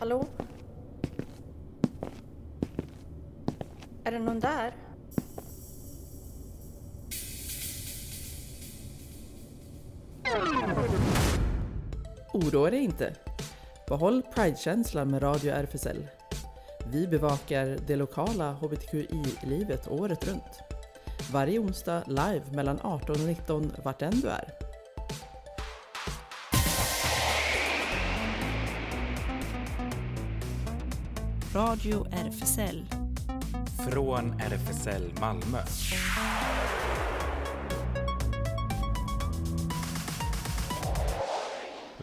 Hallå? Är det någon där? Oroa dig inte. Behåll Pride-känslan med Radio RFSL. Vi bevakar det lokala hbtqi-livet året runt. Varje onsdag live mellan 18 och 19 vart än du är. Radio RFSL. Från RFSL Malmö.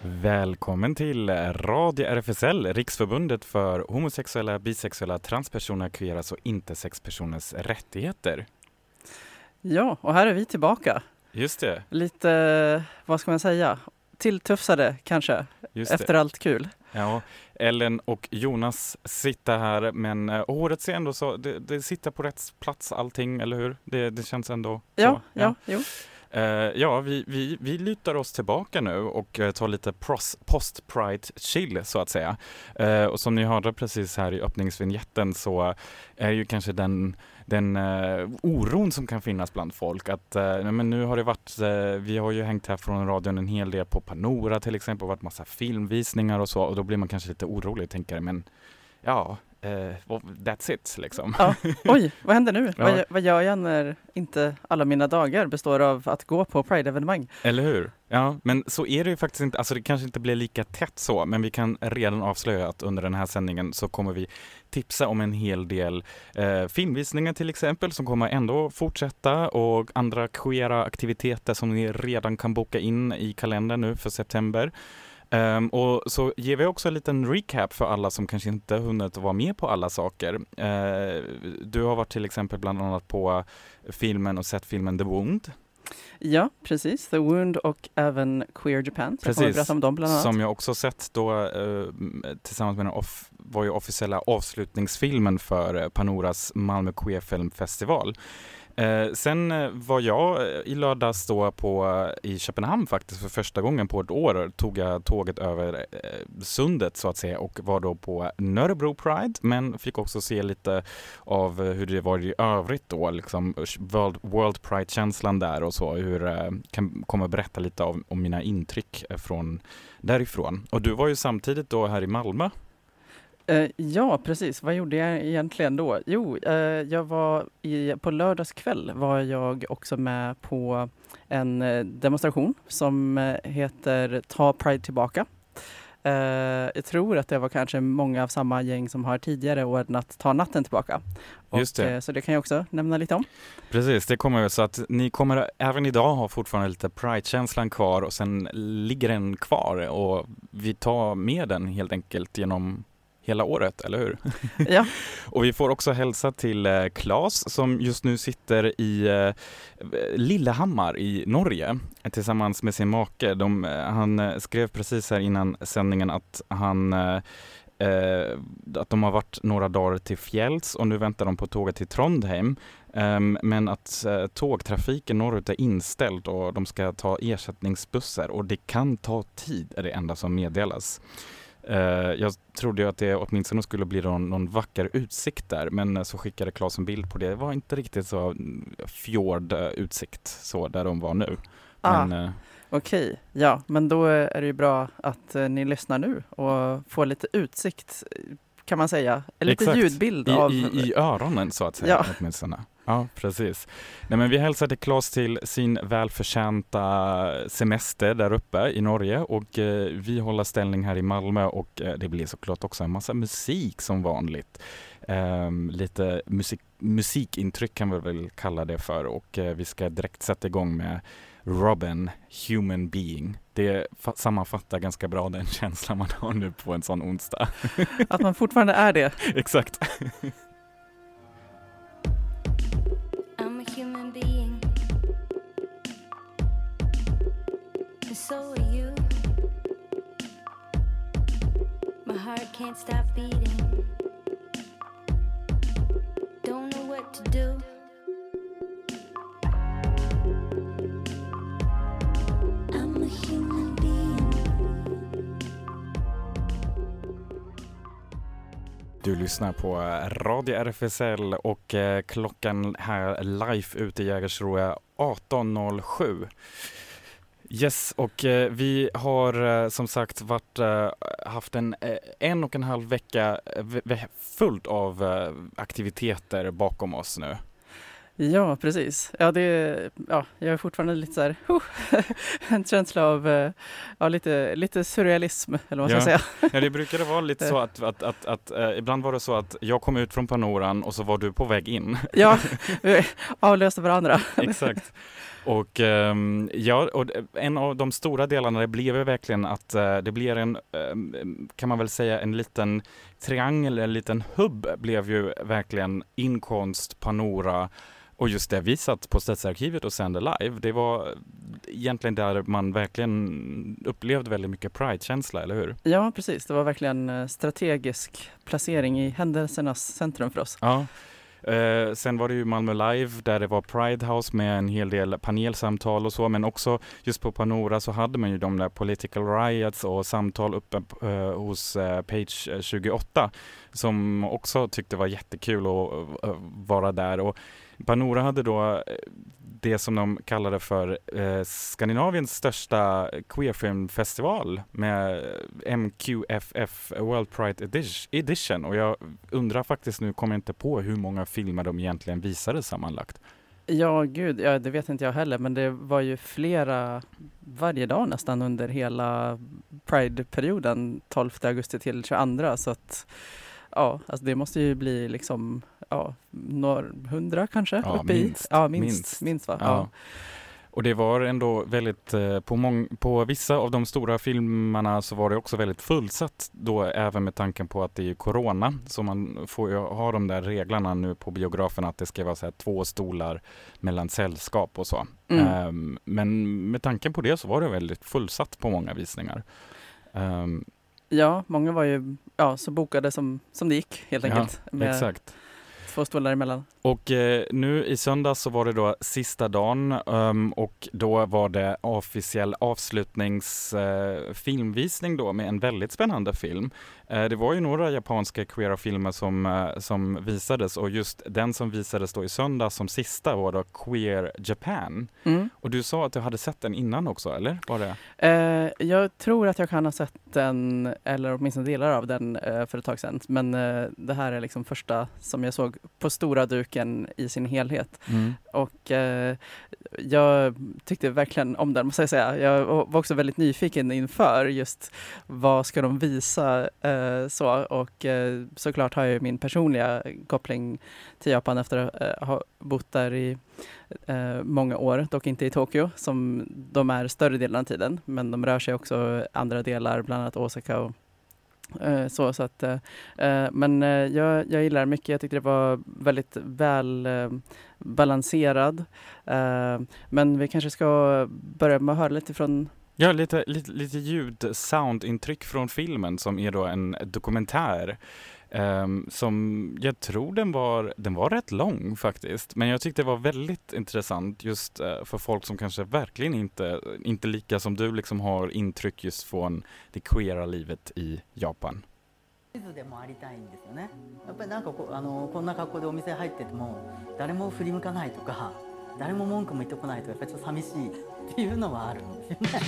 Välkommen till Radio RFSL, Riksförbundet för homosexuella, bisexuella, transpersoner, queeras och intersexpersoners rättigheter. Ja, och här är vi tillbaka. Just det. Lite, vad ska man säga, tilltufsade kanske, Just efter det. allt kul. Ja, Ellen och Jonas sitter här, men eh, håret ser ändå så, det, det sitter på rätt plats allting, eller hur? Det, det känns ändå Ja, så. ja, jo. Eh, ja, vi, vi, vi lutar oss tillbaka nu och uh, tar lite pros- post-pride chill så att säga. Eh, och som ni hörde precis här i öppningsvinjetten så är ju kanske den, den eh, oron som kan finnas bland folk att eh, men nu har det varit, eh, vi har ju hängt här från radion en hel del på Panora till exempel, och varit massa filmvisningar och så och då blir man kanske lite orolig och tänker men ja, eh, that's it liksom. Ja. Oj, vad händer nu? Ja. Vad, vad gör jag när inte alla mina dagar består av att gå på Pride-evenemang? Eller hur? Ja, men så är det ju faktiskt inte. Alltså det kanske inte blir lika tätt så, men vi kan redan avslöja att under den här sändningen så kommer vi tipsa om en hel del eh, filmvisningar till exempel som kommer ändå fortsätta och andra queera aktiviteter som ni redan kan boka in i kalendern nu för september. Ehm, och så ger vi också en liten recap för alla som kanske inte hunnit vara med på alla saker. Eh, du har varit till exempel bland annat på filmen och sett filmen The Wound. Ja, precis. The Wound och även Queer Japan. Så jag Precis. berätta om dem bland annat. Som jag också sett då eh, tillsammans med den off, var ju officiella avslutningsfilmen för eh, Panoras Malmö Queer Film Festival. Eh, sen eh, var jag eh, i lördags då på, eh, i Köpenhamn faktiskt för första gången på ett år tog jag tåget över eh, sundet så att säga och var då på Nörrebro Pride men fick också se lite av hur det var i övrigt då, liksom World, World Pride-känslan där och så, hur eh, kan komma berätta lite av, om mina intryck från därifrån. Och du var ju samtidigt då här i Malmö. Eh, ja, precis. Vad gjorde jag egentligen då? Jo, eh, jag var i, på lördagskväll var jag också med på en eh, demonstration som heter Ta Pride tillbaka. Eh, jag tror att det var kanske många av samma gäng som har tidigare ordnat Ta natten tillbaka. Just det. så det kan jag också nämna lite om. Precis, det kommer väl så att ni kommer även idag ha fortfarande lite Pride-känslan kvar och sen ligger den kvar och vi tar med den helt enkelt genom hela året, eller hur? Ja, Och vi får också hälsa till eh, Claes som just nu sitter i eh, Lillehammar i Norge tillsammans med sin make. De, eh, han eh, skrev precis här innan sändningen att han eh, att de har varit några dagar till fjälls och nu väntar de på tåget till Trondheim. Ehm, men att eh, tågtrafiken norrut är inställd och de ska ta ersättningsbussar och det kan ta tid är det enda som meddelas. Eh, jag trodde ju att det åtminstone skulle bli någon, någon vacker utsikt där men eh, så skickade Claes en bild på det. Det var inte riktigt så mm, fjordutsikt så där de var nu. ah, Men, eh, okej. Ja, men då är det ju bra att eh, ni lyssnar nu och får lite utsikt kan man säga. En lite Exakt. ljudbild I, av... i, I öronen så att säga Ja. åtminstone. Ja, precis. Nej, men vi hälsade Claes till sin välförtjänta semester där uppe i Norge och eh, vi håller ställning här i Malmö och eh, det blir såklart också en massa musik som vanligt. Ehm, lite musik, musikintryck kan vi väl kalla det för och eh, vi ska direkt sätta igång med Robin, Human Being. Det fa- sammanfattar ganska bra den känslan man har nu på en sån onsdag. Att man fortfarande är det. Exakt. I'm a human being. And so are you. My heart can't stop beating. Don't know what to do. Lyssnar på eh, Radio RFSL och eh, klockan här live ute i Jägersro är 18.07. Yes, och eh, vi har eh, som sagt varit, eh, haft en eh, en och en halv vecka fullt av aktiviteter bakom oss nu. Ja, precis. Ja, det, ja, jag är fortfarande lite så här, huh, en känsla av eh, ja, lite, lite surrealism, eller vad man ska Ja. säga. Ja, det brukade vara lite så att, att, att, att eh, ibland var det så att jag kom ut från Panoran och så var du på väg in. Ja, vi avlöste varandra. Exakt. Och ehm, ja, och en av de stora delarna det blev ju verkligen att eh, det blir en, ehm, kan man väl säga, en liten triangel, en liten hubb blev ju verkligen inkonst, Panora och just det, vi satt på Stadsarkivet och sände live. Det var egentligen där man verkligen upplevde väldigt mycket Pride-känsla, eller hur? Ja, precis. Det var verkligen eh, strategisk placering i händelsernas centrum för oss. Ja. Eh, sen var det ju Malmö Live där det var Pride House med en hel del panelsamtal och så, men också just på Panora så hade man ju de där political riots och samtal uppe eh, hos eh, Page eh, 28 som också tyckte var jättekul att eh, vara där. Och Panora hade då eh, det som de kallade för eh, Skandinaviens största queerfilmfestival med eh, MQFF World Pride Edition och jag undrar faktiskt nu, kommer jag inte på hur många filmer de egentligen visade sammanlagt. Ja, gud, ja, det vet inte jag heller, men det var ju flera varje dag nästan under hela Pride-perioden, 12 augusti till 22, så att ja, alltså det måste ju bli liksom, ja, några hundra kanske? Ja, uppe i. minst. Ja, minst, Minst. minst, va? Ja. Ja. Och det var ändå väldigt, eh, på, mång- på vissa av de stora filmerna så var det också väldigt fullsatt då även med tanken på att det är corona. Så man får ju ha de där reglerna nu på biografen att det ska vara så här två stolar mellan sällskap och så. Mm. Ehm, men med tanken på det så var det väldigt fullsatt på många visningar. Ehm, ja, många var ju ja, så bokade som, som det gick helt Ja, enkelt. med exakt. Två stolar emellan. Och eh, nu i söndags så var det då sista dagen ehm, och då var det officiell avslutningsfilmvisning eh, då med en väldigt spännande film. Eh, det var ju några japanska queera filmer som, eh, som visades och just den som visades då i söndags som sista var då Queer Japan. Mm. Och du sa att du hade sett den innan också, eller? Var det? Eh, jag tror att jag kan ha sett den, eller åtminstone delar av den, eh, för ett tag sedan. Men det här är liksom första som jag såg på stora duken i sin helhet. Och eh, jag tyckte verkligen om den, måste jag säga. Jag var också väldigt nyfiken inför just vad ska de visa eh, så. Och eh, såklart har jag min personliga koppling till Japan efter att eh, ha bott där i eh, många år, dock inte i Tokyo som de är större delen av tiden. Men de rör sig också andra delar, bland annat Osaka och Eh, så, så att, eh, eh, men jag, jag gillar det mycket. Jag tyckte det var väldigt väl balanserad. Men vi kanske ska börja med att höra lite från Ja, lite, lite, lite ljud, soundintryck från filmen som är då en dokumentär. ehm, som jag tror den var, den var rätt lång faktiskt. Men jag tyckte det var väldigt intressant just eh, för folk som kanske verkligen inte, inte lika som du liksom har intryck just från det queera livet i Japan. 地図でもありたいんですよねやっぱりなんかこうあのこんな格好でお店入ってても誰も振り向かないとか 誰も文句も言ってこないとやっぱりちょっと寂しいっていうのはあるんですよね。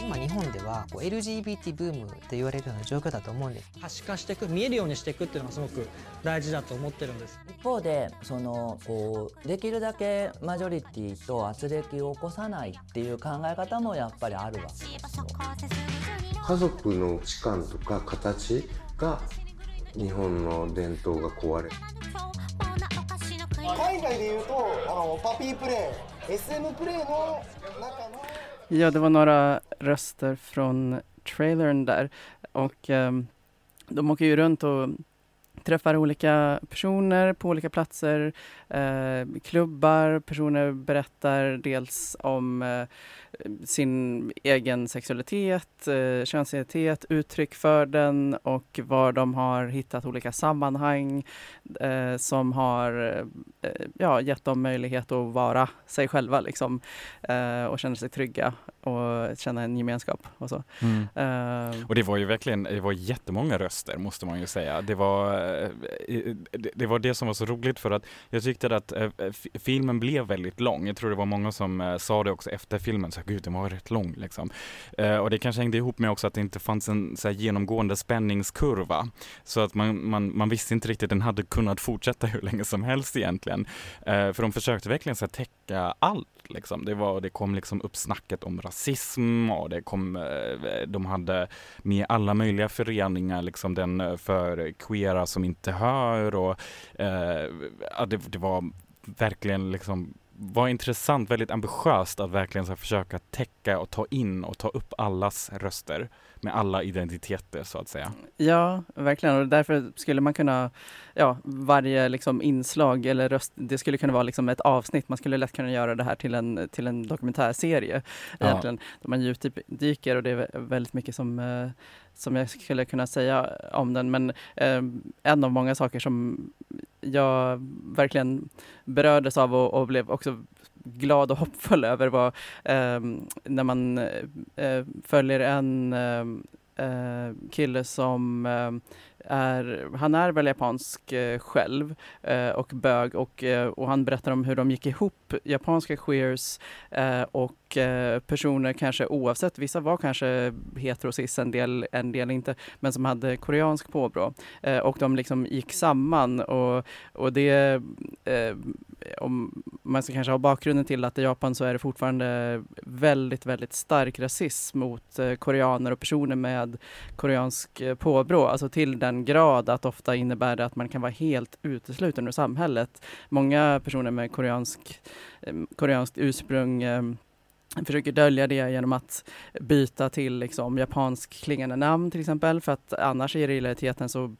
今日本ではこう LGBT ブームって言われるような状況だと思うんです。可視化していく見えるようにしていくっていうのがすごく大事だと思ってるんです。一方でそのこうできるだけマジョリティと圧力を起こさないっていう考え方もやっぱりあるわけですよ。家族の価値観とか形が日本の伝統が壊れ海外でいうとあのパピープレイ SM プレイの中の Ja, det var några röster från trailern där och ehm, de åker ju runt och träffar olika personer på olika platser, eh, klubbar, personer berättar dels om eh, sin egen sexualitet, eh, könsidentitet, uttryck för den och var de har hittat olika sammanhang eh, som har eh, ja, gett dem möjlighet att vara sig själva liksom, eh, och känna sig trygga och känna en gemenskap och så. Mm. Eh, Och det var ju verkligen, det var jättemånga röster måste man ju säga. Det var, eh, det, det var det som var så roligt för att jag tyckte att eh, filmen blev väldigt lång. Jag tror det var många som sa det också efter filmen, så gud den var rätt lång liksom. Eh, Och det kanske hängde ihop med också att det inte fanns en så här, genomgående spänningskurva. Så att man, man, man visste inte riktigt, den hade kunnat fortsätta hur länge som helst egentligen. Eh, För de försökte verkligen så här, täcka allt liksom. Det, var, det kom liksom upp snacket om rasism och det kom, eh, de hade med alla möjliga föreningar, liksom den eh, för queera som inte hör och eh, det, det var verkligen liksom var intressant, väldigt ambitiöst att verkligen så försöka täcka och ta in och ta upp allas röster med alla identiteter så att säga. Ja, verkligen. Och därför skulle man kunna, ja, varje liksom inslag eller röst, det skulle kunna vara liksom ett avsnitt. Man skulle lätt kunna göra det här till en, till en dokumentärserie Ja. egentligen. Där man djupdyker och det är vä- väldigt mycket som, eh, som jag skulle kunna säga om den. Men eh, en av många saker som jag verkligen berördes av och, och blev också glad och hoppfull över vad eh, när man eh, följer en eh, eh, kille som eh, är, han är väl japansk eh, själv eh, och bög och, eh, och han berättar om hur de gick ihop, japanska queers eh, och eh, personer kanske oavsett, vissa var kanske heterosis, en del, en del inte, men som hade koreansk påbrå. Eh, och de liksom gick samman och, och det, eh, om man ska kanske ha bakgrunden till att i Japan så är det fortfarande väldigt, väldigt stark rasism mot eh, koreaner och personer med koreansk påbrå, alltså till den grad att ofta innebär det att man kan vara helt utesluten ur samhället. Många personer med koreansk, eh, koreanskt ursprung eh, försöker dölja det genom att byta till liksom, japansk klingande namn till exempel, för att annars i realiteten så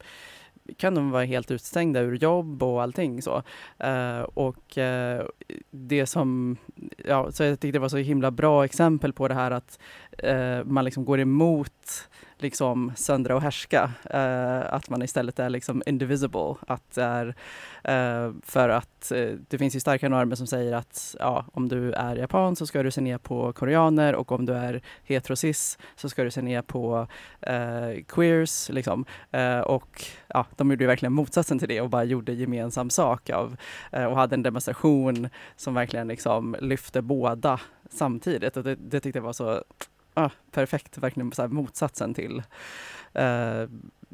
kan de vara helt utstängda ur jobb och allting så. Uh, och uh, det som, ja, så jag tyckte det var så himla bra exempel på det här att uh, man liksom går emot liksom söndra och härska. Eh, att man istället är liksom indivisible. Att det är, eh, för att eh, det finns ju starka normer som säger att ja, om du är japan så ska du se ner på koreaner och om du är heterosis så ska du se ner på eh, queers. Liksom. Eh, och ja, de gjorde ju verkligen motsatsen till det och bara gjorde gemensam sak av eh, och hade en demonstration som verkligen liksom lyfte båda samtidigt. Och det, det tyckte jag var så ah, perfekt, verkligen så här motsatsen till eh,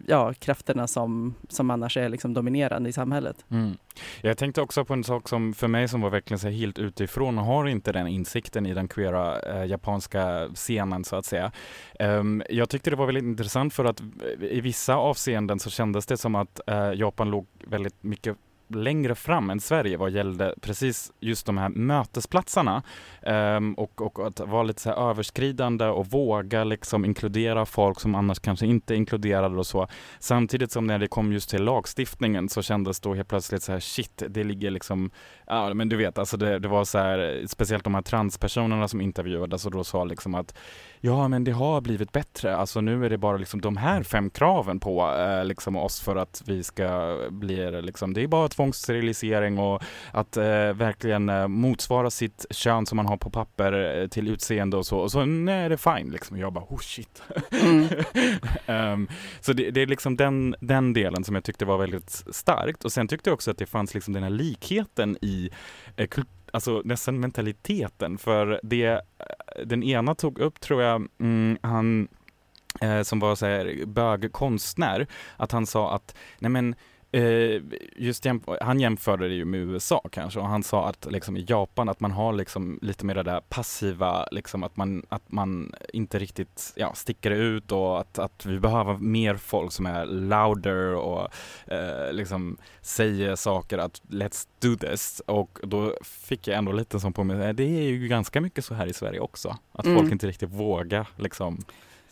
ja, krafterna som, som annars är liksom dominerande i samhället. Mm. Jag tänkte också på en sak som för mig som var verkligen så helt utifrån och har inte den insikten i den queera eh, japanska scenen så att säga. Um, jag tyckte det var väldigt intressant för att eh, i vissa avseenden så kändes det som att eh, Japan låg väldigt mycket längre fram än Sverige vad gällde precis just de här mötesplatserna um, och, och att vara lite så här överskridande och våga liksom inkludera folk som annars kanske inte är inkluderade och så. Samtidigt som när det kom just till lagstiftningen så kändes då helt plötsligt så här shit, det ligger liksom, ja men du vet alltså det, det var så här, speciellt de här transpersonerna som intervjuades och då sa liksom att ja men det har blivit bättre, alltså nu är det bara liksom de här fem kraven på eh, liksom oss för att vi ska bli liksom, det är bara tvångssterilisering och att eh, verkligen eh, motsvara sitt kön som man har på papper eh, till utseende och så. Och så nej, det är fine liksom. Jag bara, oh shit. Mm. Ehm, så det, det är liksom den, den delen som jag tyckte var väldigt starkt. Och sen tyckte jag också att det fanns liksom den här likheten i eh, kult Alltså nästan mentaliteten för det eh, den ena tog upp tror jag, mm, han eh, som var så här bögkonstnär, att han sa att nej men just jämf- han jämförde det ju med USA kanske och han sa att liksom i Japan att man har liksom lite mer det där passiva, liksom att man, att man inte riktigt ja, sticker ut och att, att vi behöver mer folk som är louder och eh, liksom säger saker att let's do this. Och då fick jag ändå lite som på mig, det är ju ganska mycket så här i Sverige också, att Mm. folk inte riktigt vågar liksom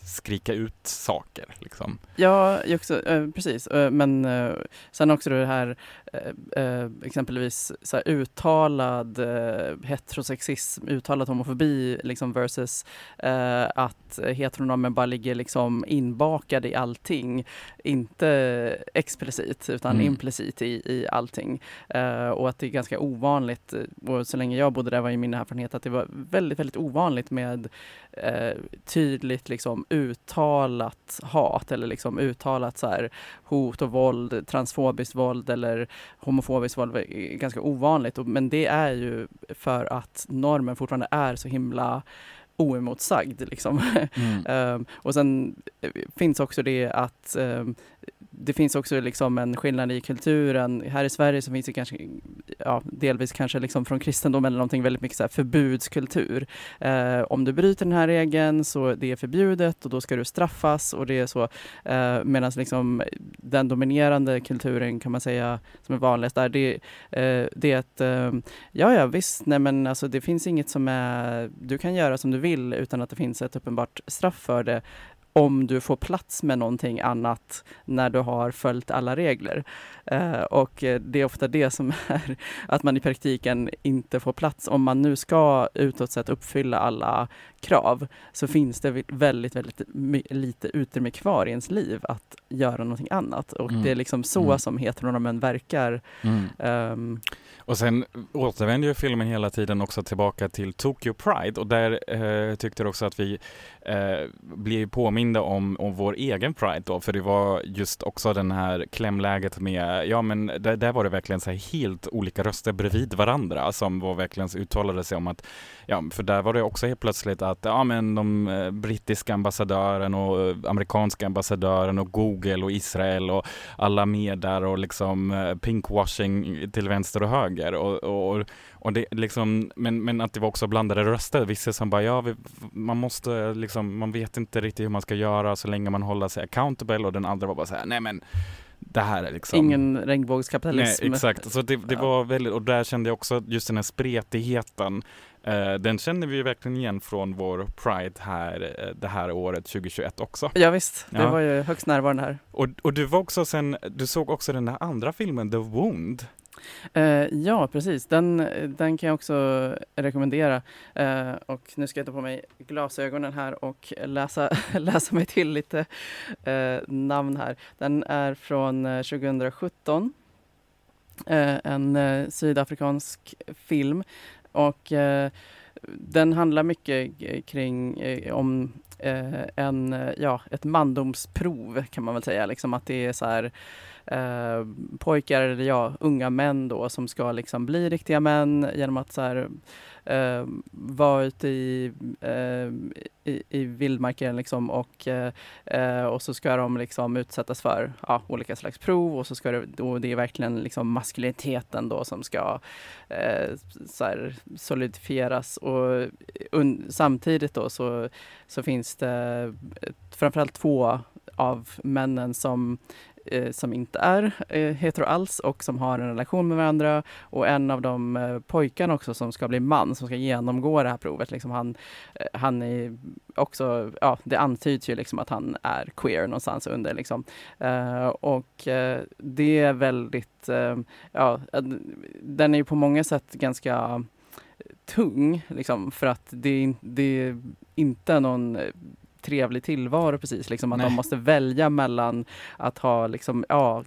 skrika ut saker liksom. Ja, också, eh, precis. Eh, men eh, sen också det här exempelvis så här, uttalad heterosexism, uttalad homofobi liksom versus att heteronormen bara ligger liksom inbakad i allting. Inte explicit utan Mm. implicit i, i allting. Och att det är ganska ovanligt, och så länge jag bodde där var ju min erfarenhet att det var väldigt, väldigt ovanligt med eh, tydligt liksom uttalat hat eller liksom uttalat så här hot och våld, transfobiskt våld eller homofobiskt våld är ganska ovanligt. Men det är ju för att normen fortfarande är så himla oemotsagd. Liksom. Mm. Ehm, och sen eh, finns också det att ehm, det finns också liksom en skillnad i kulturen. Här i Sverige så finns det kanske, ja, delvis kanske liksom från kristendom eller någonting väldigt mycket så här förbudskultur. Eh, om du bryter den här regeln så det är förbjudet och då ska du straffas och det är så. Eh, Medan liksom den dominerande kulturen kan man säga som är vanligast där, det, eh, det är att eh, ja, ja visst, nej men alltså det finns inget som är, du kan göra som du vill utan att det finns ett uppenbart straff för det om du får plats med någonting annat när du har följt alla regler. Eh, och det är ofta det som är att man i praktiken inte får plats. Om man nu ska utåt sett uppfylla alla krav så finns det väldigt, väldigt lite utrymme kvar i ens liv att göra någonting annat. Och Mm. det är liksom så Mm. som heteronormen verkar. Mm. Ehm, Och sen återvänder ju filmen hela tiden också tillbaka till Tokyo Pride och där eh, tyckte jag också att vi eh, blev påminda om, om vår egen Pride då, för det var just också den här klämläget med, ja men där, där var det verkligen så här helt olika röster bredvid varandra som var verkligen uttalade sig om att, ja för där var det också helt plötsligt att, ja men de eh, brittiska ambassadören och eh, amerikanska ambassadören och Google och Israel och alla med där och liksom eh, pinkwashing till vänster och höger och, och, och det liksom, men, men att det var också blandade röster, vissa som bara ja, vi, man måste liksom, man vet inte riktigt hur man ska göra så länge man håller sig accountable och den andra var bara så här, nej men det här är liksom Ingen regnbågskapitalism. Nej, exakt. Så det, det Ja. var väldigt, och där kände jag också just den här spretigheten. Eh, den känner vi ju verkligen igen från vår Pride här eh, det här året 2021 också. Ja, visst, det Ja. var ju högst närvarande här. Och, och du var också sen, du såg också den där andra filmen, The Wound. Uh, ja, precis. Den, den kan jag också rekommendera. Uh, och nu ska jag ta på mig glasögonen här och läsa, läsa mig till lite uh, namn här. Den är från 2017. En sydafrikansk film. Och den handlar mycket kring om en, ja, ett mandomsprov kan man väl säga. Liksom att det är så här eh, pojkar eller ja, unga män då som ska liksom bli riktiga män genom att så här, eh, vara ute i, eh, i, i vildmarken liksom och, eh, och så ska de liksom utsättas för ja, olika slags prov och så ska det, då det är verkligen liksom maskuliniteten då som ska eh, så här, solidifieras och un, samtidigt då så, så finns det framförallt två av männen som eh, som inte är eh, hetero alls och som har en relation med varandra och en av de eh, pojkarna också som ska bli man som ska genomgå det här provet. Liksom han, eh, han är också, ja det antyds ju liksom att han är queer någonstans under liksom. Eh, och eh, det är väldigt, eh, ja eh, den är ju på många sätt ganska eh, tung liksom för att det, är det är inte någon eh, trevlig tillvaro precis. Liksom, att Nej. de måste välja mellan att ha liksom, ja,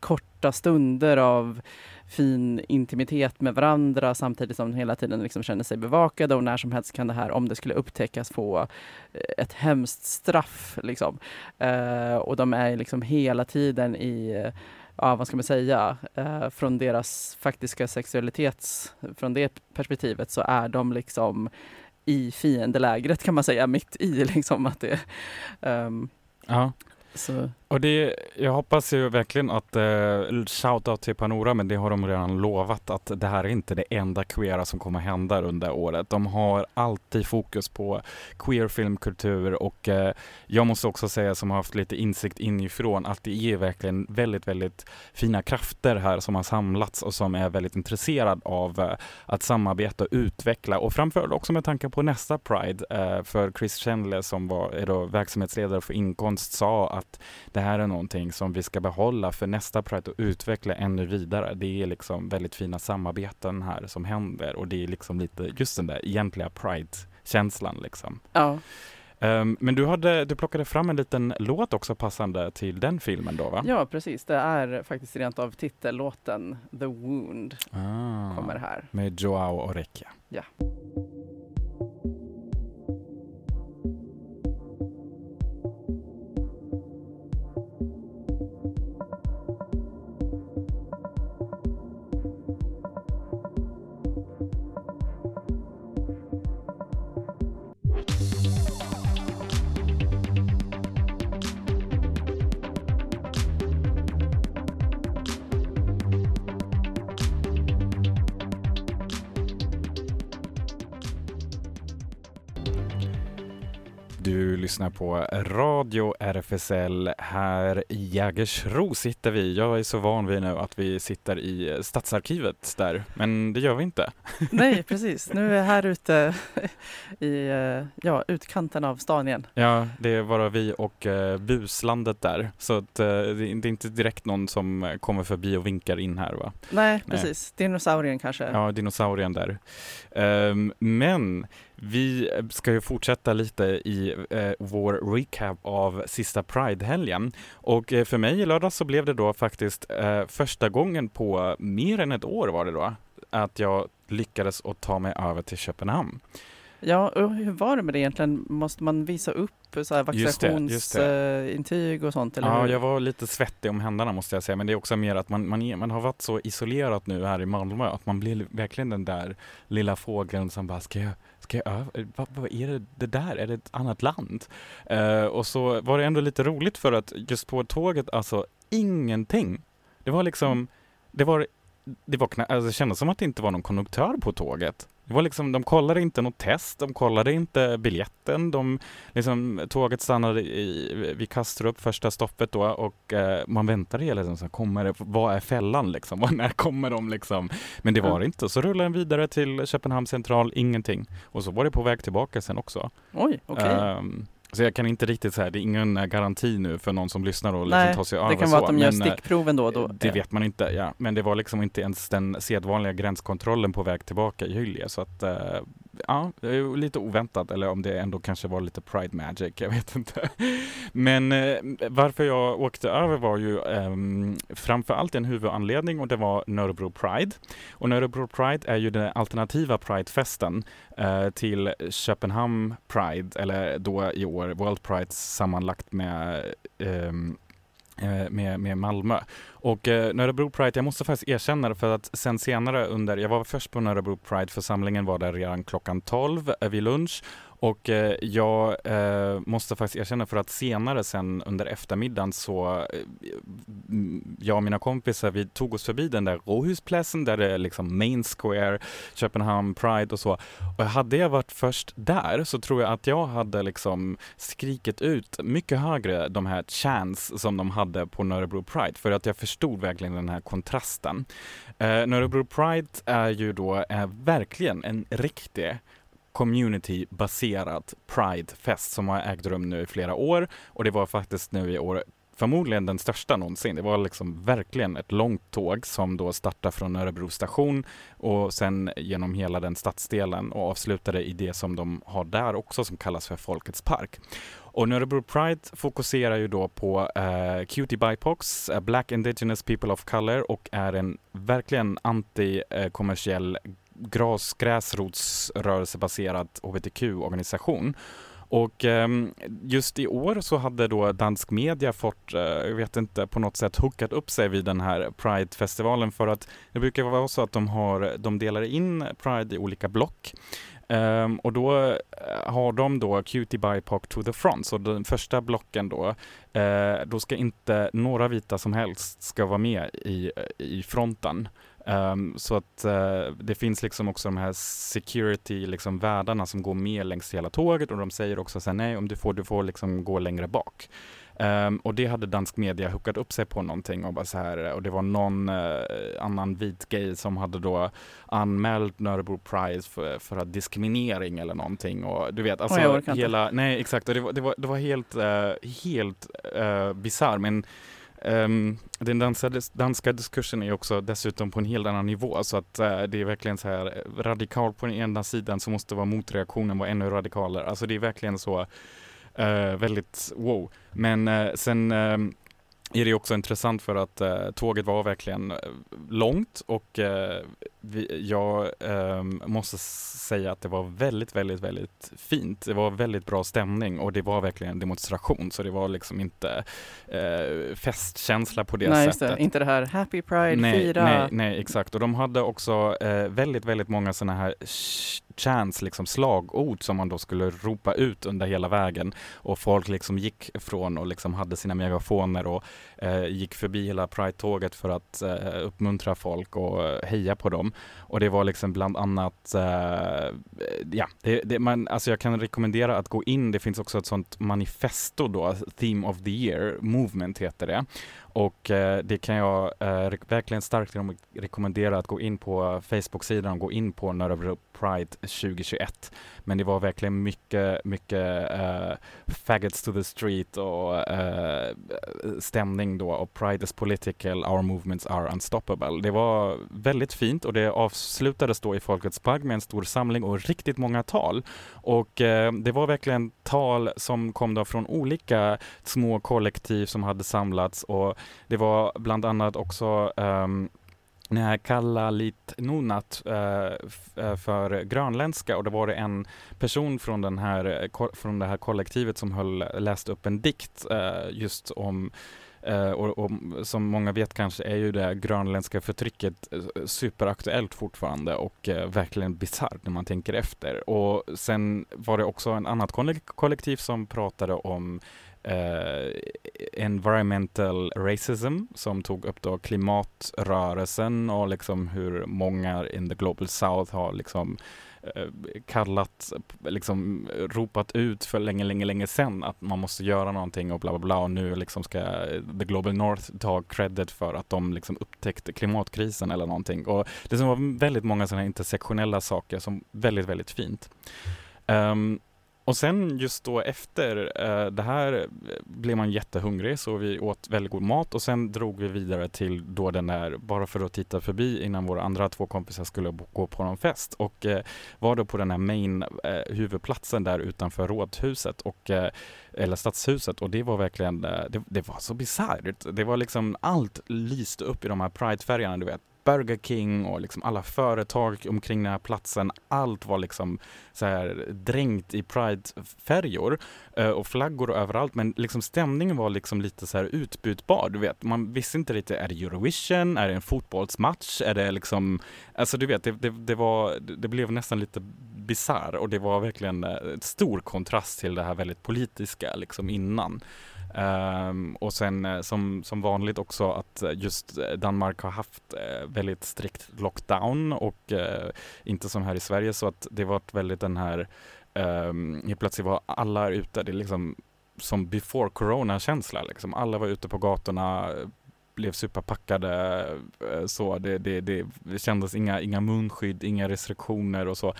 korta stunder av fin intimitet med varandra samtidigt som de hela tiden liksom känner sig bevakade och när som helst kan det här, om det skulle upptäckas, få eh, ett hemskt straff. Liksom. Eh, och de är liksom hela tiden i ja, vad ska man säga, eh, från deras faktiska sexualitets, från det perspektivet så är de liksom i fiendelägret kan man säga, mitt i liksom att det, um, Ja. Så Och det, jag hoppas ju verkligen att eh, shoutout till Panora, men det har de redan lovat att det här är inte det enda queera som kommer hända under året. De har alltid fokus på queer filmkultur och eh, jag måste också säga som har haft lite insikt inifrån att det är verkligen väldigt, väldigt fina krafter här som har samlats och som är väldigt intresserad av eh, att samarbeta och utveckla och framförallt också med tanke på nästa Pride eh, för Chris Chandler som var, är då verksamhetsledare för inkonst sa att det här är någonting som vi ska behålla för nästa Pride och utveckla ännu vidare. Det är liksom väldigt fina samarbeten här som händer och det är liksom lite just den där egentliga Pride-känslan liksom. ja, Ehm, men du, hade, du plockade fram en liten låt också passande till den filmen då va? ja, precis. Det är faktiskt rent av titellåten The Wound Ah, kommer här. med Joao Orekia. Ja. Lyssnar på Radio RFSL. Här i Jägersro sitter vi. Jag är så van vid nu att vi sitter i Stadsarkivet där, men det gör vi inte. Nej, precis. Nu är jag här ute i eh, ja, utkanten av stan igen. Ja, det är bara vi och eh, buslandet där, så att, eh, det, är inte direkt någon som kommer förbi och vinkar in här va? Nej, Nej. precis. Dinosaurien kanske. Ja, dinosaurien där. Ehm, men vi ska ju fortsätta lite i eh, vår recap av sista Pride-helgen. Och eh, för mig i lördag så blev det då faktiskt eh, första gången på mer än ett år var det då, att jag lyckades att ta mig över till Köpenhamn. Ja, och hur var det med det egentligen? Måste man visa upp vaccinationsintyg och sånt? Eller Ja, hur? jag var lite svettig om händerna måste jag säga, men det är också mer att man, man, man har varit så isolerat nu här i Malmö att man blir verkligen den där lilla fågeln som bara, ska jag, ska jag över? Eh, vad, vad är det, det där? Är det ett annat land? Eh, och så var det ändå lite roligt för att just på tåget, alltså ingenting. Det var liksom, det var, det var knä, alltså, det kändes som att det inte var någon konduktör på tåget. Det var liksom, de kollade inte något test, de kollade inte biljetten, de, liksom, tåget stannade i, vid Kastrup, första stoppet då, och eh, man väntade hela tiden, så här, kommer det, vad är fällan liksom, Vad- när kommer de liksom? Men det var det inte, så rullade den vidare till Köpenhamn central, ingenting. Och så var det på väg tillbaka sen också. Oj, okej. Ehm, så jag kan inte riktigt säga, det är ingen eh, garanti nu för någon som lyssnar och liksom Nej, tar sig det över kan så. vara att de gör eh, stickproven då och då. det vet man inte, ja. Men det var liksom inte ens den sedvanliga gränskontrollen på väg tillbaka i Hyllie. Så att, eh, ja, det är lite oväntat. Eller om det ändå kanske var lite Pride Magic, jag vet inte. Men eh, varför jag åkte över var ju eh, framför allt en huvudanledning och det var Nörrebro Pride. Och Nörrebro Pride är ju den alternativa Pridefesten eh, till Köpenhamn Pride, eller då i år World Pride sammanlagt med eh, Eh, med, med Malmö. Och eh, Nörrebro Pride, jag måste faktiskt erkänna det för att sen senare under, jag var först på Nörrebro Pride, församlingen var där redan klockan 12 eh, vid lunch och eh, jag eh, måste faktiskt erkänna för att senare sen under eftermiddagen så eh, jag och mina kompisar vi tog oss förbi den där Råhusplatsen där det är liksom Main Square, Köpenhamn Pride och så. Och hade jag varit först där så tror jag att jag hade liksom skrikit ut mycket högre de här chans som de hade på Nörrebro Pride för att jag förstod verkligen den här kontrasten. Eh, Nörrebro Pride är ju då verkligen en riktig communitybaserat Pride-fest som har ägt rum nu i flera år och det var faktiskt nu i år förmodligen den största någonsin. Det var liksom verkligen ett långt tåg som då startade från Örebro station och sen genom hela den stadsdelen och avslutade i det som de har där också som kallas för Folkets park. Och Örebro Pride fokuserar ju då på eh, Cutie BIPOX, eh, Black Indigenous People of Color och är en verkligen antikommersiell eh, gräs, gräsrotsrörelsebaserad hbtq-organisation. Och ehm, just i år så hade då dansk media fått, eh, jag vet inte, på något sätt hookat upp sig vid den här Pride-festivalen för att det brukar vara så att de, har, de delar in Pride i olika block. Um, och då eh, har de då Cutie BIPOC to the front, så den första blocken då, eh, då ska inte några vita som helst ska vara med i, i fronten. Um, så att uh, det finns liksom också de här security liksom värdarna som går med längs hela tåget och de säger också så här, nej om du får, du får liksom gå längre bak. Um, och det hade dansk media hookat upp sig på någonting och bara så här och det var någon uh, annan vit gay som hade då anmält Nörebro Pride för, för diskriminering eller någonting och du vet alltså Oj, hela, nej exakt och det var, det var, det var helt, uh, helt uh, bisarr men Um, den danska, danska diskursen är också dessutom på en helt annan nivå så att uh, det är verkligen så här eh, radikalt på den ena sidan så måste vara motreaktionen vara ännu radikalare. Alltså det är verkligen så uh, väldigt wow. Men uh, sen um, är det också intressant för att uh, tåget var verkligen långt och uh, vi, jag uh, måste säga att det var väldigt, väldigt, väldigt fint. Det var väldigt bra stämning och det var verkligen en demonstration så det var liksom inte festkänsla på det nej, sättet. Det. Inte det här Happy Pride, nej, fira. Nej, nej, exakt. Och de hade också väldigt, väldigt många sådana här chants, liksom slagord som man då skulle ropa ut under hela vägen och folk liksom gick från och liksom hade sina megafoner och eh, gick förbi hela Pride-tåget för att eh, uppmuntra folk och eh, heja på dem. Och det var liksom bland annat, eh, ja, det, det, man, alltså jag kan rekommendera att gå in, det finns också ett sånt manifesto då, Theme of the Year Movement heter det. Och eh, det kan jag eh, verkligen starkt rekommendera att gå in på Facebook-sidan och gå in på Nörrebro Pride 2021. Men det var verkligen mycket, mycket eh, faggots to the street och eh, stämning då och Pride is political, our movements are unstoppable. Det var väldigt fint och det avslutades då i Folkets park med en stor samling och riktigt många tal. Och eh, det var verkligen tal som kom då från olika små kollektiv som hade samlats och det var bland annat också um, när Kalla Lit lite nunat eh, eh, för grönländska och då var det en person från, den här, eh, från det här kollektivet som höll, läste upp en dikt äh, just om Uh, och, och, som många vet kanske är ju det grönländska förtrycket superaktuellt fortfarande och uh, verkligen bisarrt när man tänker efter. Och sen var det också en annat kollektiv som pratade om Uh, environmental racism som tog upp då klimatrörelsen och liksom hur många in the global south har liksom eh, kallat, liksom ropat ut för länge, länge, länge sedan att man måste göra någonting och bla bla bla och nu liksom ska the global north ta credit för att de liksom upptäckte klimatkrisen eller någonting och det som var väldigt många sådana intersektionella saker som väldigt, väldigt fint. Um, och sen just då efter eh, det här eh, blev man jättehungrig så vi åt väldigt god mat och sen drog vi vidare till då den där, bara för att titta förbi innan våra andra två kompisar skulle gå på någon fest. Och eh, var då på den här main eh, huvudplatsen där utanför rådhuset och eh, eller stadshuset. Och det var verkligen, eh, det, det var så bisarrt. Det var liksom allt lyste upp i de här pridefärgerna, du vet. Burger King och liksom alla företag omkring den här platsen. Allt var liksom så här dränkt i pridefärjor eh, och flaggor och överallt. Men liksom stämningen var liksom lite så här utbytbar. Du vet, man visste inte riktigt, är det Eurovision? Är det en fotbollsmatch? Är det liksom, alltså du vet, det, det, det var, det blev nästan lite bisarr och det var verkligen eh, stor kontrast till det här väldigt politiska liksom innan. Um, och sen eh, som, som vanligt också att just eh, Danmark har haft uh, väldigt strikt lockdown och uh, inte som här i Sverige så att det varit väldigt den här um, helt plötsligt var alla ute, det är liksom som before corona-känsla liksom. Alla var ute på gatorna, blev superpackade så det, det, det, kändes inga, inga munskydd, inga restriktioner och så.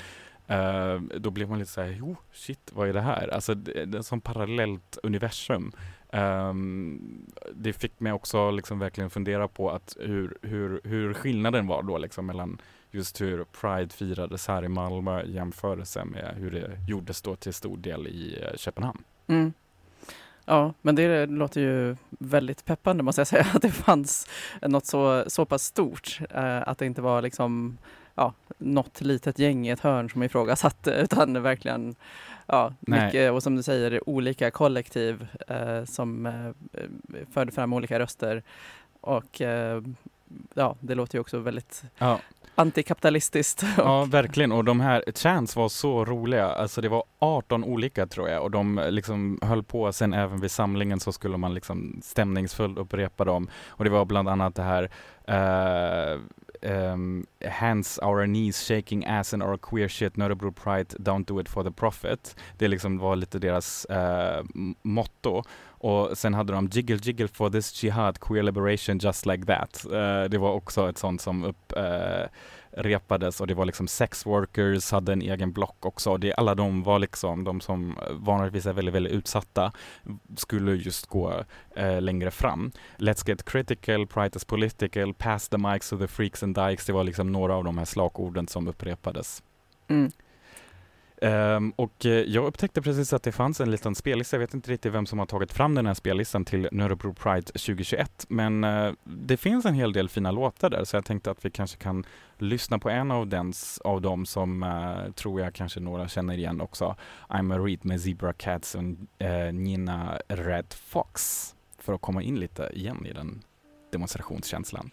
Uh, då blev man lite såhär, jo shit vad är det här? Alltså det, det är som parallellt universum. Um, det fick mig också liksom verkligen fundera på att hur, hur, hur skillnaden var då liksom mellan just hur Pride firades här i Malmö i jämförelse med hur det gjordes då till stor del i eh, Köpenhamn. Mm. Ja, men det låter ju väldigt peppande måste jag säga, att det fanns något så, så pass stort, Eh, att det inte var liksom ja, något litet gäng i ett hörn som ifrågasatte, utan verkligen ja, mycket, och som du säger, olika kollektiv eh, som eh, förde fram olika röster. Och eh, ja, det låter ju också väldigt ja. antikapitalistiskt. Ja, verkligen. Och de här chants var så roliga. Alltså det var 18 olika tror jag och de liksom höll på sen även vid samlingen så skulle man liksom stämningsfullt upprepa dem. Och det var bland annat det här uh, um, hands our knees shaking ass and our queer shit notable pride don't do it for the profit. Det liksom var lite deras uh, motto. Och sen hade de Jiggle Jiggle for this jihad, queer liberation just like that. Uh, det var också ett sånt som upp, uh, repades och det var liksom sex workers hade en egen block också. Det, alla de var liksom, de som eh, vanligtvis är väldigt, väldigt utsatta, skulle just gå uh, längre fram. Let's get critical, pride is political, pass the mics to the freaks and dykes. Det var liksom några av de här slagorden som upprepades. Mm. Um, och uh, jag upptäckte precis att det fanns en liten spellista. Jag vet inte riktigt vem som har tagit fram den här spellistan till Nörebro Pride 2021. Men uh, det finns en hel del fina låtar där så jag tänkte att vi kanske kan lyssna på en av, dens, av dem som uh, tror jag kanske några känner igen också. I'm a read med Zebra Cats och Nina Red Fox. För att komma in lite igen i den demonstrationskänslan.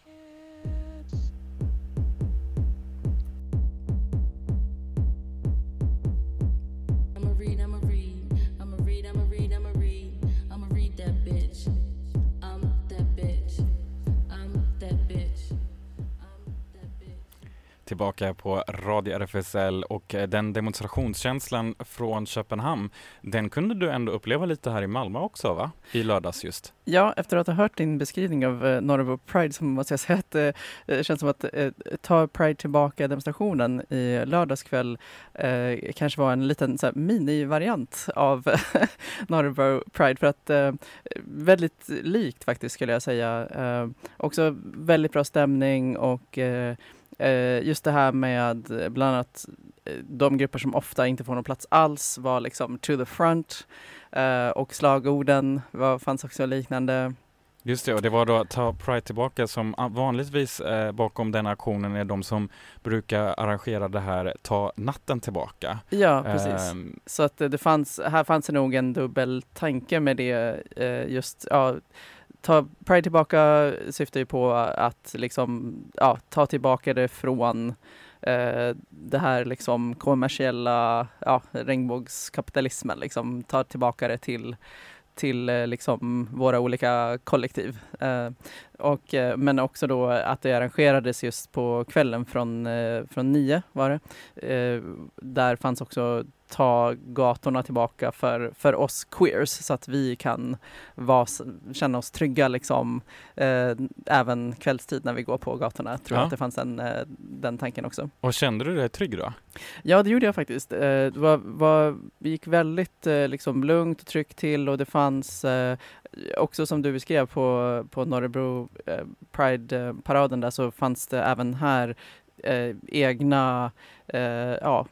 Tillbaka på Radio RFSL och eh, den demonstrationskänslan från Köpenhamn, den kunde du ändå uppleva lite här i Malmö också va? I lördags just. Ja, efter att ha hört din beskrivning av eh, Norrbo Pride så måste jag säga att eh, det känns som att eh, ta Pride tillbaka demonstrationen i lördags kväll eh, kanske var en liten minivariant av Norrbo Pride för att eh, väldigt likt faktiskt skulle jag säga. Eh, också väldigt bra stämning och eh, just det här med eh, bland annat eh, de grupper som ofta inte får någon plats alls var liksom to the front och slagorden var, fanns också liknande. Just det, och det var då Ta Pride tillbaka som vanligtvis eh, bakom den aktionen är de som brukar arrangera det här Ta natten tillbaka. Ja, precis. Eh, Så att det fanns, här fanns det nog en dubbel tanke med det eh, just, ja, ta Pride tillbaka syftar ju på att liksom, ja, ta tillbaka det från eh, det här liksom kommersiella ja, regnbågskapitalismen, liksom, ta tillbaka det till till eh, liksom våra olika kollektiv. Eh, och, eh, men också då att det arrangerades just på kvällen från, eh, från nio var det. Eh, där fanns också ta gatorna tillbaka för, för oss queers så att vi kan vara, känna oss trygga liksom, eh, även kvällstid när vi går på gatorna. Jag tror ja. att det fanns en, eh, den tanken också. Och kände du dig trygg då? Ja, det gjorde jag faktiskt. Eh, det var, var, vi gick väldigt eh, liksom, lugnt och tryggt till och det fanns eh, också som du beskrev på, på Norrebro Pride-paraden där så fanns det även här egna eh, ja,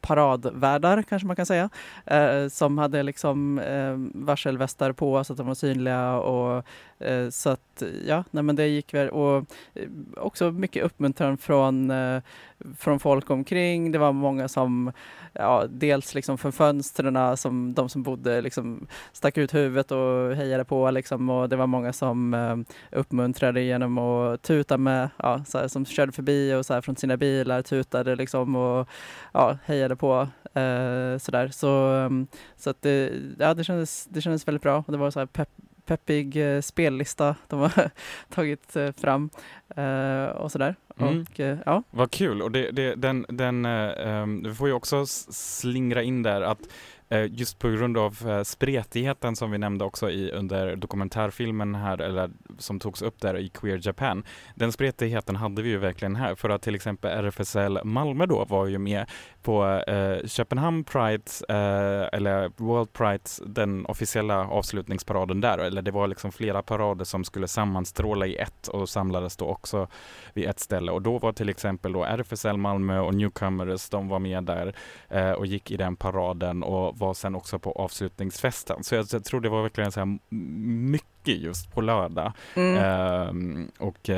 paradvärdar kanske man kan säga, eh, som hade liksom eh, varselvästar på så att de var synliga och eh, så att ja, nej men det gick väl och eh, också mycket uppmuntran från, eh, från folk omkring. Det var många som, ja, dels liksom från fönstren som de som bodde liksom stack ut huvudet och hejade på liksom och det var många som eh, uppmuntrade genom att tuta med, ja, så här, som körde förbi och så här, från sina bilar tutade liksom och ja, hejade på eh, sådär. Så, um, så att det, ja, det, kändes, det kändes väldigt bra och det var så här pepp, peppig eh, spellista de har tagit eh, fram eh, och sådär. Mm. Och, eh, ja. Vad kul! Och det, det, den, den, um, vi får ju också slingra in där att Eh, just på grund av eh, spretigheten som vi nämnde också i, under dokumentärfilmen här, eller som togs upp där i Queer Japan. Den spretigheten hade vi ju verkligen här, för att till exempel RFSL Malmö då var ju med på eh, Köpenhamn Pride, eh, eller World Pride, den officiella avslutningsparaden där, eller det var liksom flera parader som skulle sammanstråla i ett och samlades då också vid ett ställe och då var till exempel då RFSL Malmö och Newcomers, de var med där eh, och gick i den paraden och var sen också på avslutningsfesten. Så jag, jag tror det var verkligen så här mycket just på lördag. Mm. Ehm, och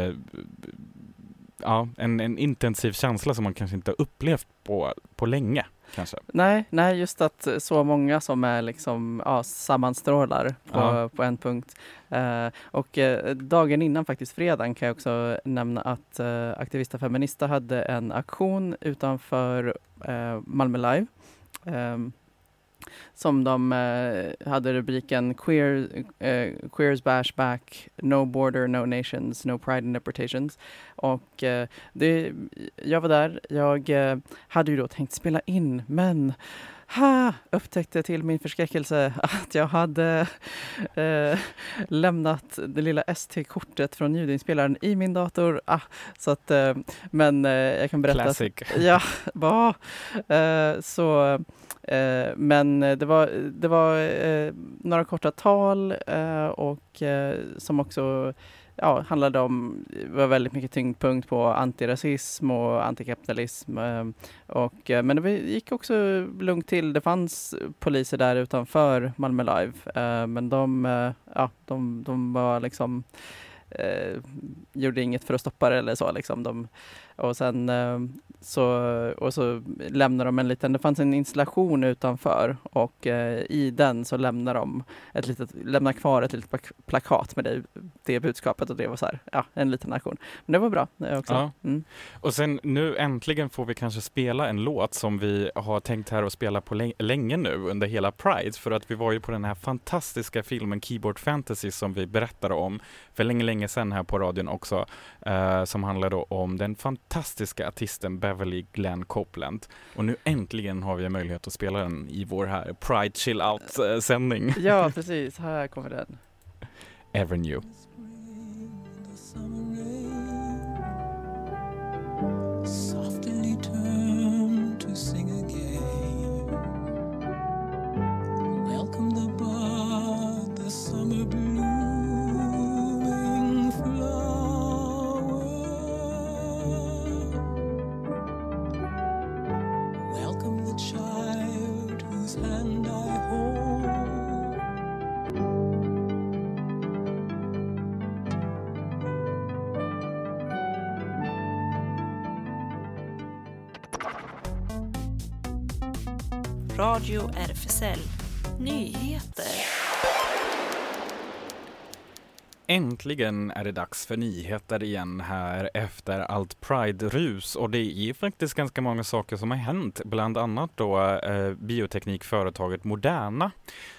ja, en, en intensiv känsla som man kanske inte upplevt på, på länge. kanske? Nej, nej, just att så många som är liksom, ja, sammanstrålar på, Ja. på en punkt. Eh, och eh, dagen innan, faktiskt fredagen, kan jag också nämna att eh, Aktivista Feminista hade en aktion utanför eh, Malmö Live. ehm, som de eh, hade rubriken Queer, eh, Queers Bash Back, No Border, No Nations, No Pride and Deportations. Och eh, det, jag var där, jag eh, hade ju då tänkt spela in men ha, upptäckte till min förskräckelse att jag hade eh, lämnat det lilla ST-kortet från ljudinspelaren i min dator. Ah, så att, eh, men eh, jag kan berätta. Classic. Att, ja, va? Eh, så Eh, men det var, det var eh, några korta tal och som också ja, handlade om, var väldigt mycket tyngdpunkt på antirasism och antikapitalism. Ehm, och, eh, men det gick också lugnt till. Det fanns poliser där utanför Malmö Live, eh, men de, eh, ja, de, de var liksom eh, gjorde inget för att stoppa det eller så. Liksom. De, och sen eh, så, och så lämnade de en liten, det fanns en installation utanför och eh, i den så lämnade de ett litet, lämnade kvar ett litet plak- plakat med det, det budskapet och det var så här, ja, en liten aktion. Men det var bra det också. Ja. Mm. Och sen nu äntligen får vi kanske spela en låt som vi har tänkt här att spela på lä- länge nu under hela Pride för att vi var ju på den här fantastiska filmen Keyboard Fantasy som vi berättade om för länge, länge sedan här på radion också eh, som handlar då om den fantastiska artisten Beverly Glenn Copeland. Och nu äntligen har vi möjlighet att spela den i vår här Pride Chill Out eh, sändning. Ja, precis. Här kommer den. Ever New. RFSL Nyheter. Äntligen är det dags för nyheter igen här efter allt Pride-rus och det är faktiskt ganska många saker som har hänt, bland annat då eh, bioteknikföretaget Moderna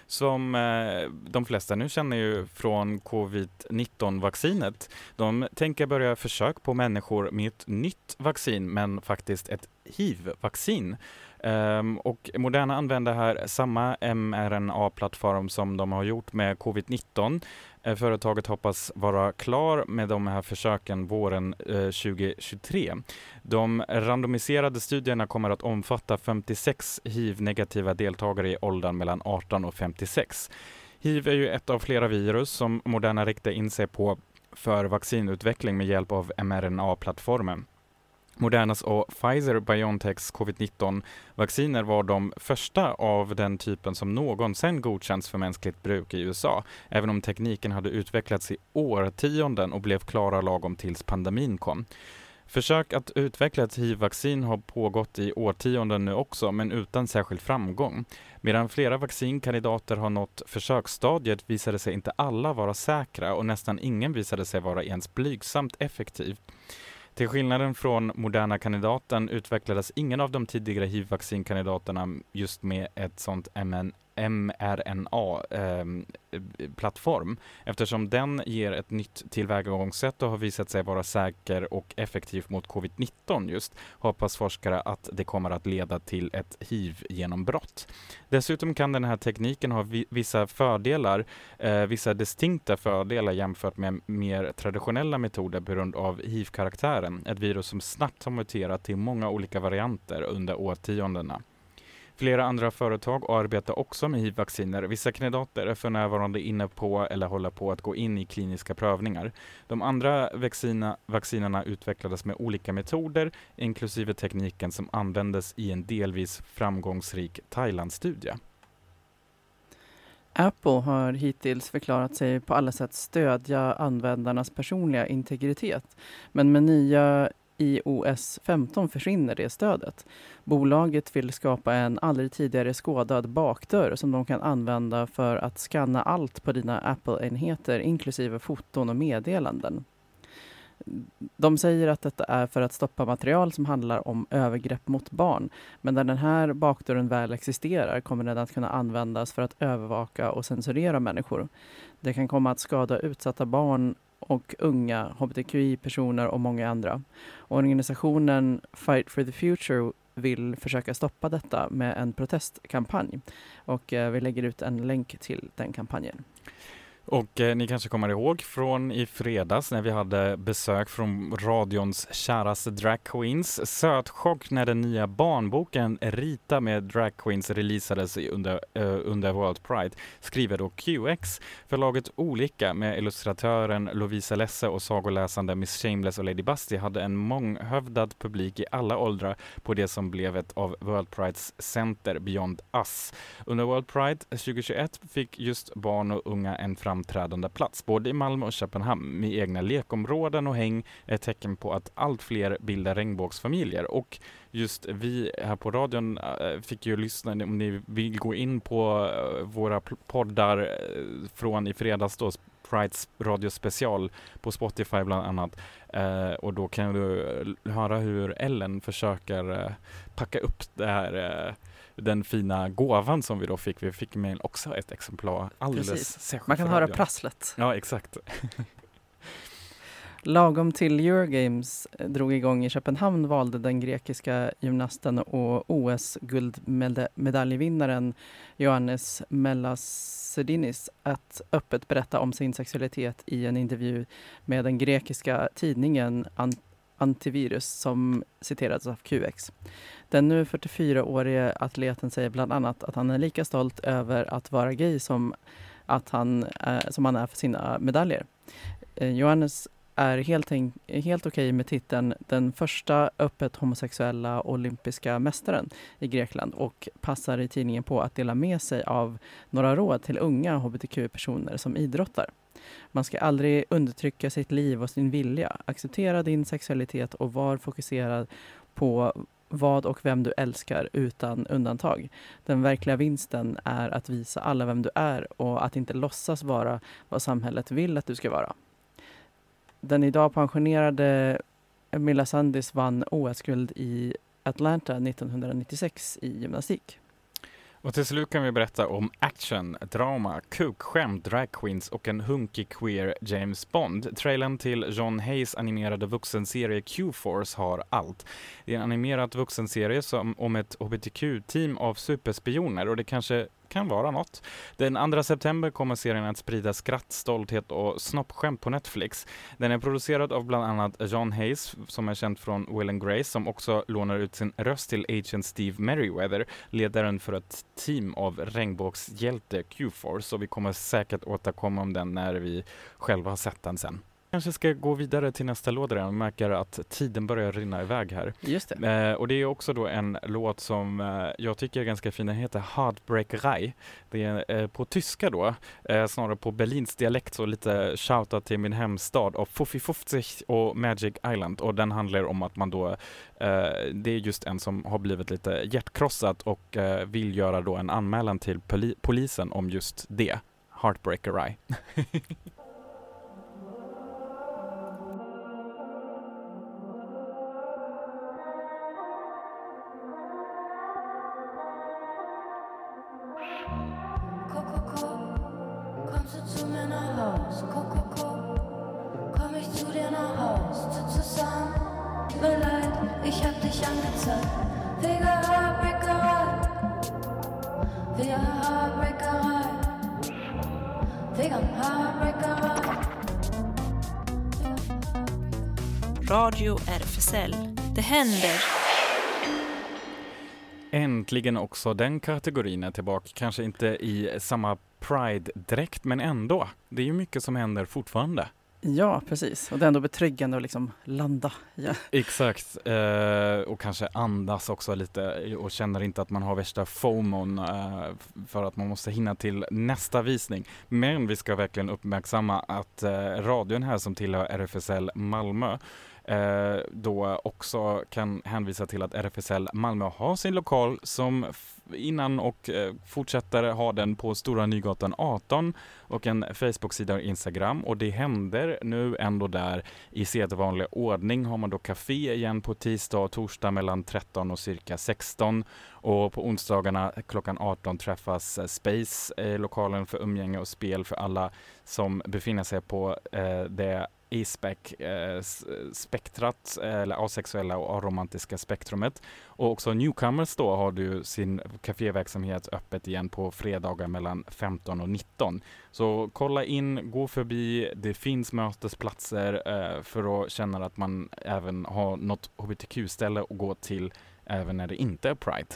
som eh, de flesta nu känner ju från covid-19-vaccinet. De tänker börja försök på människor med ett nytt vaccin, men faktiskt ett hiv-vaccin. Um, och Moderna använder här samma mRNA-plattform som de har gjort med covid-19. Eh, företaget hoppas vara klar med de här försöken våren eh, 2023. De randomiserade studierna kommer att omfatta 56 hiv-negativa deltagare i åldern mellan 18 och 56. Hiv är ju ett av flera virus som Moderna riktar in sig på för vaccinutveckling med hjälp av mRNA-plattformen. Modernas och Pfizer-Biontechs covid-19-vacciner var de första av den typen som någonsin godkänts för mänskligt bruk i USA, även om tekniken hade utvecklats i årtionden och blev klara lagom tills pandemin kom. Försök att utveckla ett hiv-vaccin har pågått i årtionden nu också, men utan särskild framgång. Medan flera vaccinkandidater har nått försöksstadiet visade sig inte alla vara säkra och nästan ingen visade sig vara ens blygsamt effektiv. Till skillnaden från Moderna kandidaten utvecklades ingen av de tidigare hiv-vaccinkandidaterna just med ett sånt MN mRNA-plattform ehm, eftersom den ger ett nytt tillvägagångssätt och har visat sig vara säker och effektiv mot covid-19 just hoppas forskare att det kommer att leda till ett hiv-genombrott. Dessutom kan den här tekniken ha vissa fördelar, eh, vissa distinkta fördelar jämfört med mer traditionella metoder på grund av hiv-karaktären, ett virus som snabbt har muterat till många olika varianter under årtiondena. Flera andra företag arbetar också med hiv-vacciner. Vissa kandidater är för närvarande inne på eller håller på att gå in i kliniska prövningar. De andra vaccina, vaccinerna utvecklades med olika metoder, inklusive tekniken som användes i en delvis framgångsrik Thailand-studie. Apple har hittills förklarat sig på alla sätt stödja användarnas personliga integritet. Men med nya iOS 15 försvinner det stödet. Bolaget vill skapa en aldrig tidigare skådad bakdörr som de kan använda för att skanna allt på dina Apple-enheter inklusive foton och meddelanden. De säger att detta är för att stoppa material som handlar om övergrepp mot barn. Men när den här bakdörren väl existerar kommer den att kunna användas för att övervaka och censurera människor. Det kan komma att skada utsatta barn och unga, hbtqi-personer och många andra. Organisationen Fight for the Future vill försöka stoppa detta med en protestkampanj. Och eh, vi lägger ut en länk till den kampanjen. Och eh, ni kanske kommer ihåg från i fredags när vi hade besök från radions käraste dragqueens. Sötchock när den nya barnboken Rita med dragqueens releasades under, eh, under World Pride, skriver då QX. Förlaget Olika med illustratören Lovisa Lesse och sagoläsande Miss Shameless och Lady Busty hade en månghövdad publik i alla åldrar på det som blev ett av World Prides center Beyond Us. Under World Pride 2021 fick just barn och unga en framträdande plats, både i Malmö och Köpenhamn, med egna lekområden och häng, är ett tecken på att allt fler bildar regnbågsfamiljer. Och just vi här på radion eh, fick ju lyssna, om ni vill gå in på eh, våra poddar eh, från i fredags då, Prides radiospecial på Spotify bland annat. Eh, och då kan du eh, höra hur Ellen försöker eh, packa upp det här eh, den fina gåvan som vi då fick. Vi fick med också ett exemplar alldeles Precis. särskilt Man kan höra prasslet. Ja, exakt. Lagom till Eurogames eh, drog igång i Köpenhamn valde den grekiska gymnasten och OS-guldmedaljvinnaren Johannes Melasidinis att öppet berätta om sin sexualitet i en intervju med den grekiska tidningen Ant Antivirus som citerades av QX. Den nu 44-årige atleten säger bland annat att han är lika stolt över att vara gay som, att han, eh, som han är för sina medaljer. Eh, Johannes är helt, helt okej med titeln den första öppet homosexuella olympiska mästaren i Grekland och passar i tidningen på att dela med sig av några råd till unga hbtq-personer som idrottar. Man ska aldrig undertrycka sitt liv och sin vilja. Acceptera din sexualitet och var fokuserad på vad och vem du älskar utan undantag. Den verkliga vinsten är att visa alla vem du är och att inte låtsas vara vad samhället vill att du ska vara. Den idag pensionerade Milla Sandis vann OS-guld i Atlanta 1996 i gymnastik. Och till slut kan vi berätta om action, drama, kukskämt, dragqueens och en hunkig queer James Bond. Trailern till John Hayes animerade vuxenserie Q-Force har allt. Det är en animerad vuxenserie som, om ett hbtq-team av superspioner och det kanske kan vara något. Den 2 september kommer serien att sprida skratt, stolthet och snoppskämt på Netflix. Den är producerad av bland annat John Hayes, som är känd från Will and Grace, som också lånar ut sin röst till agent Steve Merriweather, ledaren för ett team av regnbågshjälte Q-Force. Och vi kommer säkert återkomma om den när vi själva har sett den sen. Kanske ska gå vidare till nästa låt redan och märker att tiden börjar rinna iväg här. Just det. Eh, och det är också då en låt som eh, jag tycker är ganska fin. Den heter Heartbreakerei. Det är eh, på tyska då, eh, snarare på Berlins dialekt, så lite shoutout till min hemstad av Fuffi Fuffzig och Magic Island. Och den handlar om att man då, eh, det är just en som har blivit lite hjärtkrossad och eh, vill göra då en anmälan till poli- polisen om just det. Heartbreakerei. Radio RFSL. Det händer. Äntligen också den kategorin är tillbaka. Kanske inte i samma Pride-dräkt, men ändå. Det är ju mycket som händer fortfarande. Ja, precis. Och det är ändå betryggande att liksom landa. Ja. Exakt, eh, och kanske andas också lite och känner inte att man har värsta FOMON eh, för att man måste hinna till nästa visning. Men vi ska verkligen uppmärksamma att eh, radion här som tillhör RFSL Malmö Eh, då också kan hänvisa till att RFSL Malmö har sin lokal som innan och eh, fortsätter ha den på Stora Nygatan 18 och en Facebook-sida och Instagram. Och det händer nu ändå där i sedvanlig ordning. Har man då café igen på tisdag och torsdag mellan 13 och cirka 16 och på onsdagarna klockan 18 träffas eh, Space, lokalen för umgänge och spel för alla som befinner sig på det i spec, eh, spektrat, eller asexuella och aromantiska spektrumet. Och också Newcomers då har du sin kaféverksamhet öppet igen på fredagar mellan 15 och 19. Så kolla in, gå förbi, det finns mötesplatser eh, för att känna att man även har något hbtq-ställe att gå till även när det inte är Pride.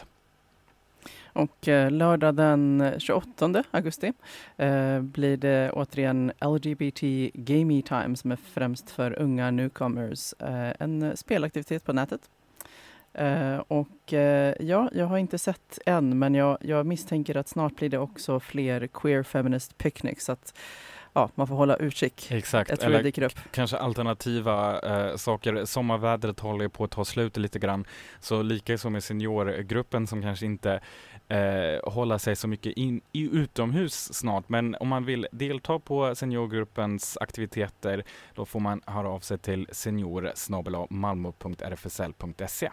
Och eh, lördag den 28 augusti eh, blir det återigen LGBT Gamey Time som är främst för unga newcomers. Eh, en spelaktivitet på nätet. Eh, och eh, ja, jag har inte sett än, men jag, jag misstänker att snart blir det också fler queer feminist picnics. Så att ja, man får hålla utkik. Exakt, Jag tror eller det dyker upp. kanske alternativa eh, saker. Sommarvädret håller på att ta slut lite grann. Så lika som med seniorgruppen som kanske inte eh, håller sig så mycket in, i, utomhus snart. Men om man vill delta på seniorgruppens aktiviteter då får man höra av sig till senior malmo.rfsl.se.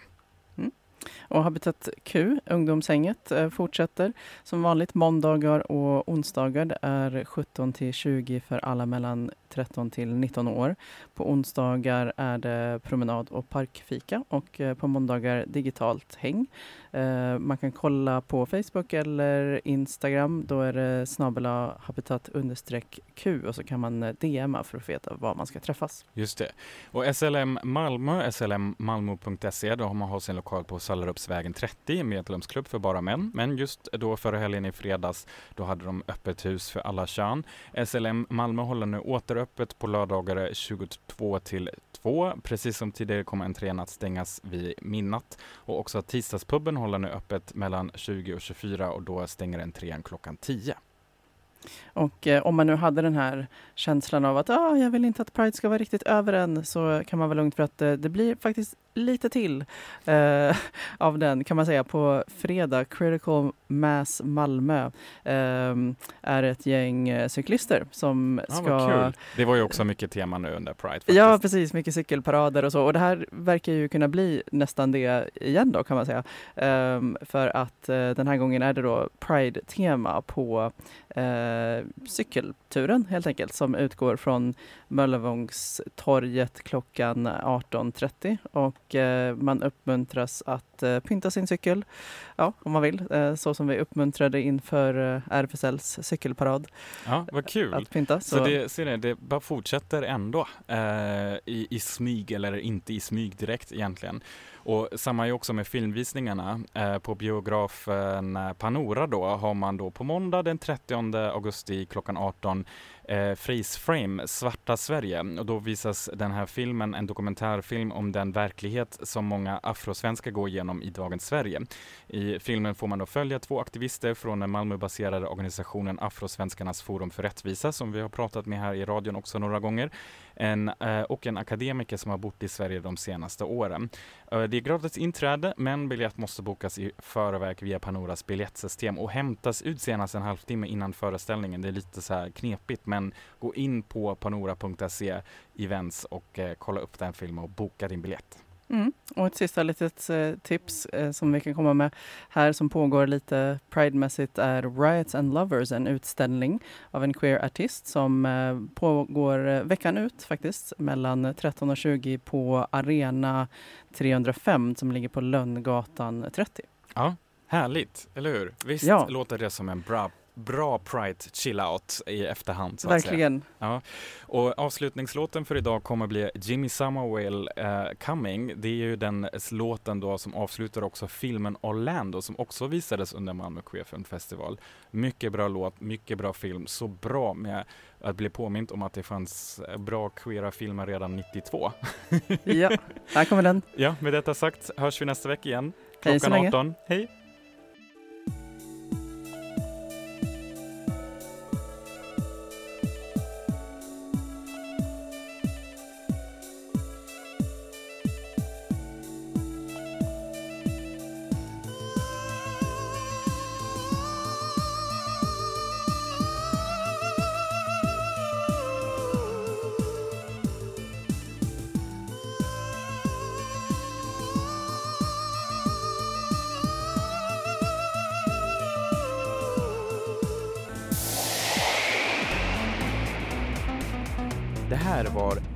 Och Habitat Q, ungdomshänget, eh, fortsätter som vanligt måndagar och onsdagar. Det är 17 till 20 för alla mellan 13 till 19 år. På onsdagar är det promenad och parkfika och eh, på måndagar digitalt häng. Eh, Man kan kolla på Facebook eller Instagram. Då är det snabela habitat Q och så kan man eh, DMa för att få veta var man ska träffas. Just det. Och SLM Malmö, slmmalmo.se, då har man har sin lokal på Sallerupsvägen 30, medlemsklubb för bara män. Men just då förra helgen i fredags, då hade de öppet hus för alla kön. SLM Malmö håller nu återöppet på lördagar 22 till 2. Precis som tidigare kommer entrén att stängas vid midnatt. Och också tisdagspubben håller nu öppet mellan 20 och 24 och då stänger entrén klockan 10. Och eh, om man nu hade den här känslan av att ah, jag vill inte att Pride ska vara riktigt över än så kan man vara lugn för att eh, det blir faktiskt lite till eh, av den kan man säga på fredag. Critical Mass Malmö eh, är ett gäng eh, cyklister som Ja, ska. Det var ju också mycket tema nu under Pride. Faktiskt. Ja, precis. Mycket cykelparader och så. Och det här verkar ju kunna bli nästan det igen då kan man säga. Ehm, för att eh, den här gången är det då Pride-tema på eh, cykelturen helt enkelt som utgår från Möllevångstorget klockan 18.30 och eh, man uppmuntras att eh, pynta sin cykel, ja om man vill, eh, så som vi uppmuntrade inför RFSLs cykelparad. Ja, vad kul. Att pynta. Så, Så, det, ser ni, det bara fortsätter ändå eh, i, i smyg eller inte i smyg direkt egentligen. Och samma ju också med filmvisningarna. Eh, på biografen eh, Panora då har man då på måndag den 30 augusti klockan 18 eh, Freeze Frame, Svarta Sverige. Och då visas den här filmen, en dokumentärfilm om den verklighet som många afrosvenskar går igenom i dagens Sverige. I filmen får man då följa två aktivister från den Malmöbaserade organisationen Afrosvenskarnas forum för rättvisa som vi har pratat med här i radion också några gånger. En, eh, och en akademiker som har bott i Sverige de senaste åren. Eh, det är gratis inträde men biljett måste bokas i förväg via Panoras biljettsystem och hämtas ut senast en halvtimme innan föreställningen. Det är lite så här knepigt men gå in på panora.se events och eh, kolla upp den filmen och boka din biljett. Mm. Och ett sista litet eh, tips eh, som vi kan komma med här som pågår lite Pride-mässigt är Riots and Lovers, en utställning av en queer artist som eh, pågår veckan ut faktiskt mellan 13 och 20 på Arena 305 som ligger på Lönngatan 30. Ja, härligt, eller hur? Visst Ja. låter det som en bra, bra Pride chill-out i efterhand. Så Verkligen. Ja. Och avslutningslåten för idag kommer bli Jimmy Summerwell eh, Coming. Det är ju den låten då som avslutar också filmen Orlando som också visades under Malmö Queer Film Festival. Mycket bra låt, mycket bra film. Så bra med att bli påmint om att det fanns eh, bra queera filmer redan 92. Ja, här kommer den. Ja, med detta sagt hörs vi nästa vecka igen. Hej Klockan länge. 18. Hej!